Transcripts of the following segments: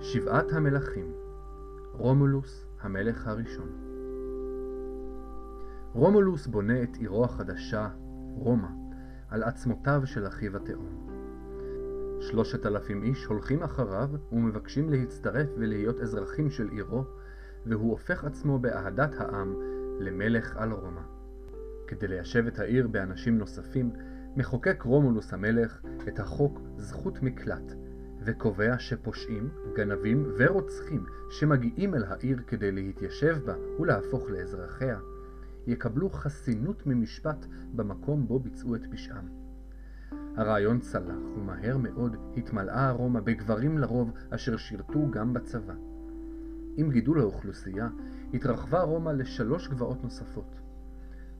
שבעת המלכים רומולוס המלך הראשון רומולוס בונה את עירו החדשה, רומא, על עצמותיו של אחיו התאום. שלושת אלפים איש הולכים אחריו ומבקשים להצטרף ולהיות אזרחים של עירו, והוא הופך עצמו באהדת העם למלך על רומא. כדי ליישב את העיר באנשים נוספים, מחוקק רומולוס המלך את החוק זכות מקלט, וקובע שפושעים, גנבים ורוצחים שמגיעים אל העיר כדי להתיישב בה ולהפוך לאזרחיה, יקבלו חסינות ממשפט במקום בו ביצעו את פשעם. הרעיון צלח, ומהר מאוד התמלאה רומא בגברים לרוב אשר שירתו גם בצבא. עם גידול האוכלוסייה, התרחבה רומא לשלוש גבעות נוספות.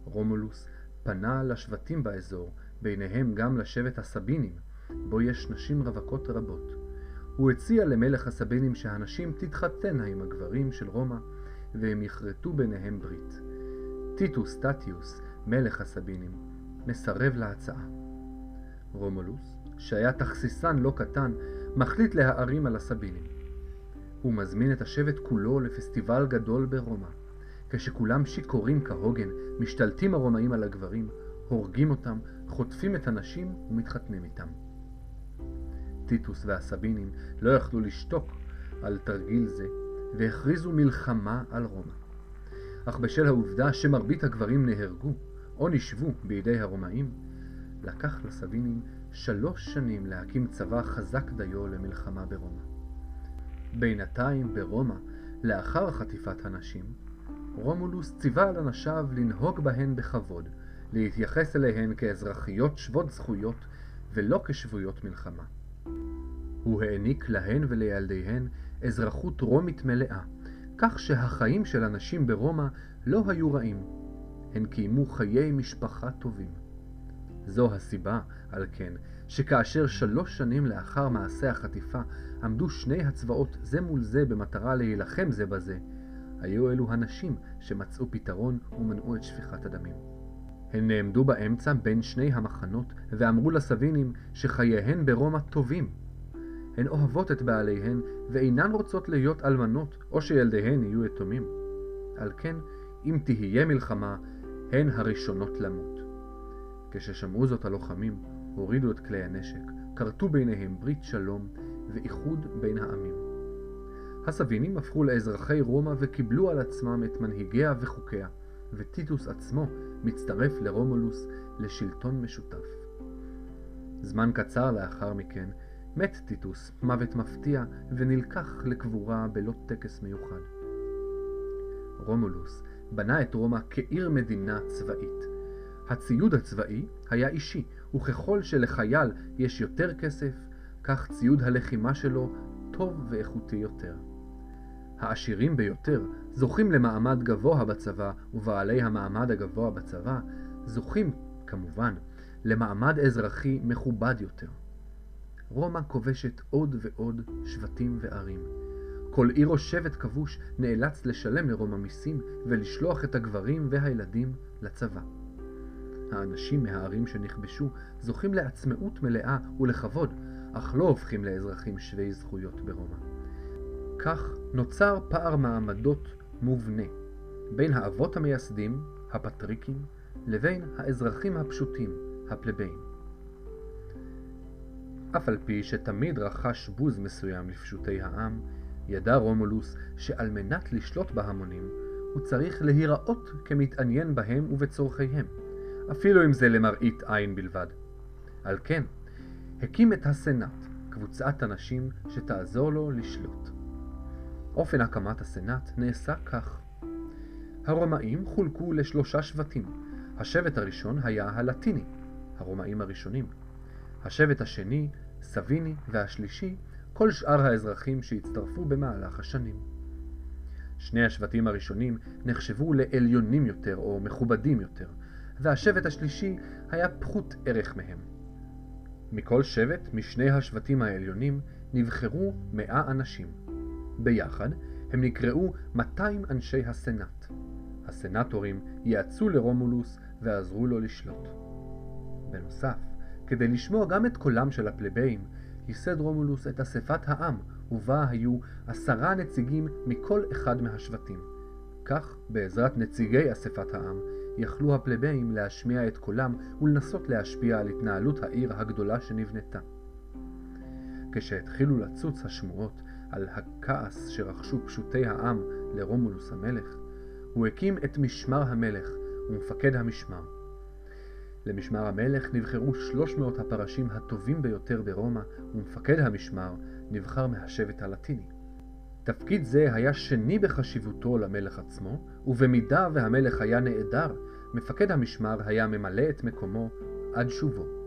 רומולוס פנה לשבטים באזור, ביניהם גם לשבט הסבינים, בו יש נשים רווקות רבות. הוא הציע למלך הסבינים שהנשים תתחתנה עם הגברים של רומא, והם יכרתו ביניהם ברית. טיטוס טטיוס, מלך הסבינים, מסרב להצעה. רומולוס, שהיה תכסיסן לא קטן, מחליט להערים על הסבינים. הוא מזמין את השבט כולו לפסטיבל גדול ברומא. כשכולם שיכורים כהוגן, משתלטים הרומאים על הגברים, הורגים אותם, חוטפים את הנשים ומתחתנים איתם. טיטוס והסבינים לא יכלו לשתוק על תרגיל זה, והכריזו מלחמה על רומא. אך בשל העובדה שמרבית הגברים נהרגו או נשבו בידי הרומאים, לקח לסבינים שלוש שנים להקים צבא חזק דיו למלחמה ברומא. בינתיים ברומא, לאחר חטיפת הנשים, רומולוס ציווה על אנשיו לנהוג בהן בכבוד, להתייחס אליהן כאזרחיות שוות זכויות ולא כשבויות מלחמה. הוא העניק להן ולילדיהן אזרחות רומית מלאה, כך שהחיים של הנשים ברומא לא היו רעים. הן קיימו חיי משפחה טובים. זו הסיבה, על כן, שכאשר שלוש שנים לאחר מעשה החטיפה עמדו שני הצבאות זה מול זה במטרה להילחם זה בזה, היו אלו הנשים שמצאו פתרון ומנעו את שפיכת הדמים. הן נעמדו באמצע בין שני המחנות ואמרו לסבינים שחייהן ברומא טובים. הן אוהבות את בעליהן ואינן רוצות להיות אלמנות או שילדיהן יהיו יתומים. על כן, אם תהיה מלחמה, הן הראשונות למות. כששמעו זאת הלוחמים, הורידו את כלי הנשק, כרתו ביניהם ברית שלום ואיחוד בין העמים. הסבינים הפכו לאזרחי רומא וקיבלו על עצמם את מנהיגיה וחוקיה, וטיטוס עצמו מצטרף לרומולוס לשלטון משותף. זמן קצר לאחר מכן מת טיטוס מוות מפתיע ונלקח לקבורה בלא טקס מיוחד. רומולוס בנה את רומא כעיר מדינה צבאית. הציוד הצבאי היה אישי, וככל שלחייל יש יותר כסף, כך ציוד הלחימה שלו טוב ואיכותי יותר. העשירים ביותר זוכים למעמד גבוה בצבא, ובעלי המעמד הגבוה בצבא זוכים, כמובן, למעמד אזרחי מכובד יותר. רומא כובשת עוד ועוד שבטים וערים. כל עיר או שבט כבוש נאלץ לשלם לרומא מיסים ולשלוח את הגברים והילדים לצבא. האנשים מהערים שנכבשו זוכים לעצמאות מלאה ולכבוד, אך לא הופכים לאזרחים שווי זכויות ברומא. כך נוצר פער מעמדות מובנה בין האבות המייסדים, הפטריקים, לבין האזרחים הפשוטים, הפלבאים. אף על פי שתמיד רכש בוז מסוים לפשוטי העם, ידע רומולוס שעל מנת לשלוט בהמונים, הוא צריך להיראות כמתעניין בהם ובצורכיהם, אפילו אם זה למראית עין בלבד. על כן, הקים את הסנאט, קבוצת אנשים שתעזור לו לשלוט. אופן הקמת הסנאט נעשה כך. הרומאים חולקו לשלושה שבטים. השבט הראשון היה הלטיני, הרומאים הראשונים. השבט השני, סביני, והשלישי, כל שאר האזרחים שהצטרפו במהלך השנים. שני השבטים הראשונים נחשבו לעליונים יותר או מכובדים יותר, והשבט השלישי היה פחות ערך מהם. מכל שבט משני השבטים העליונים נבחרו מאה אנשים. ביחד הם נקראו 200 אנשי הסנאט. הסנאטורים יעצו לרומולוס ועזרו לו לשלוט. בנוסף, כדי לשמוע גם את קולם של הפלבאים, ייסד רומולוס את אספת העם ובה היו עשרה נציגים מכל אחד מהשבטים. כך, בעזרת נציגי אספת העם, יכלו הפלבאים להשמיע את קולם ולנסות להשפיע על התנהלות העיר הגדולה שנבנתה. כשהתחילו לצוץ השמועות על הכעס שרכשו פשוטי העם לרומולוס המלך, הוא הקים את משמר המלך ומפקד המשמר. למשמר המלך נבחרו 300 הפרשים הטובים ביותר ברומא, ומפקד המשמר נבחר מהשבט הלטיני. תפקיד זה היה שני בחשיבותו למלך עצמו, ובמידה והמלך היה נעדר, מפקד המשמר היה ממלא את מקומו עד שובו.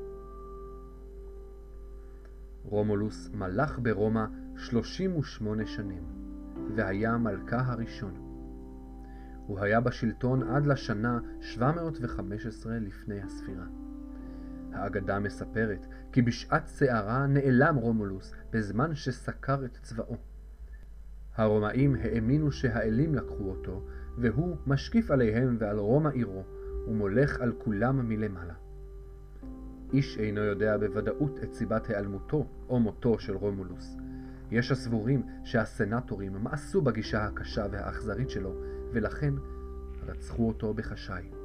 רומולוס מלך ברומא 38 שנים, והיה מלכה הראשון. הוא היה בשלטון עד לשנה 715 לפני הספירה. האגדה מספרת כי בשעת סערה נעלם רומולוס בזמן שסקר את צבאו. הרומאים האמינו שהאלים לקחו אותו, והוא משקיף עליהם ועל רומא עירו, ומולך על כולם מלמעלה. איש אינו יודע בוודאות את סיבת היעלמותו או מותו של רומולוס. יש הסבורים שהסנטורים מאסו בגישה הקשה והאכזרית שלו, ולכן רצחו אותו בחשאי.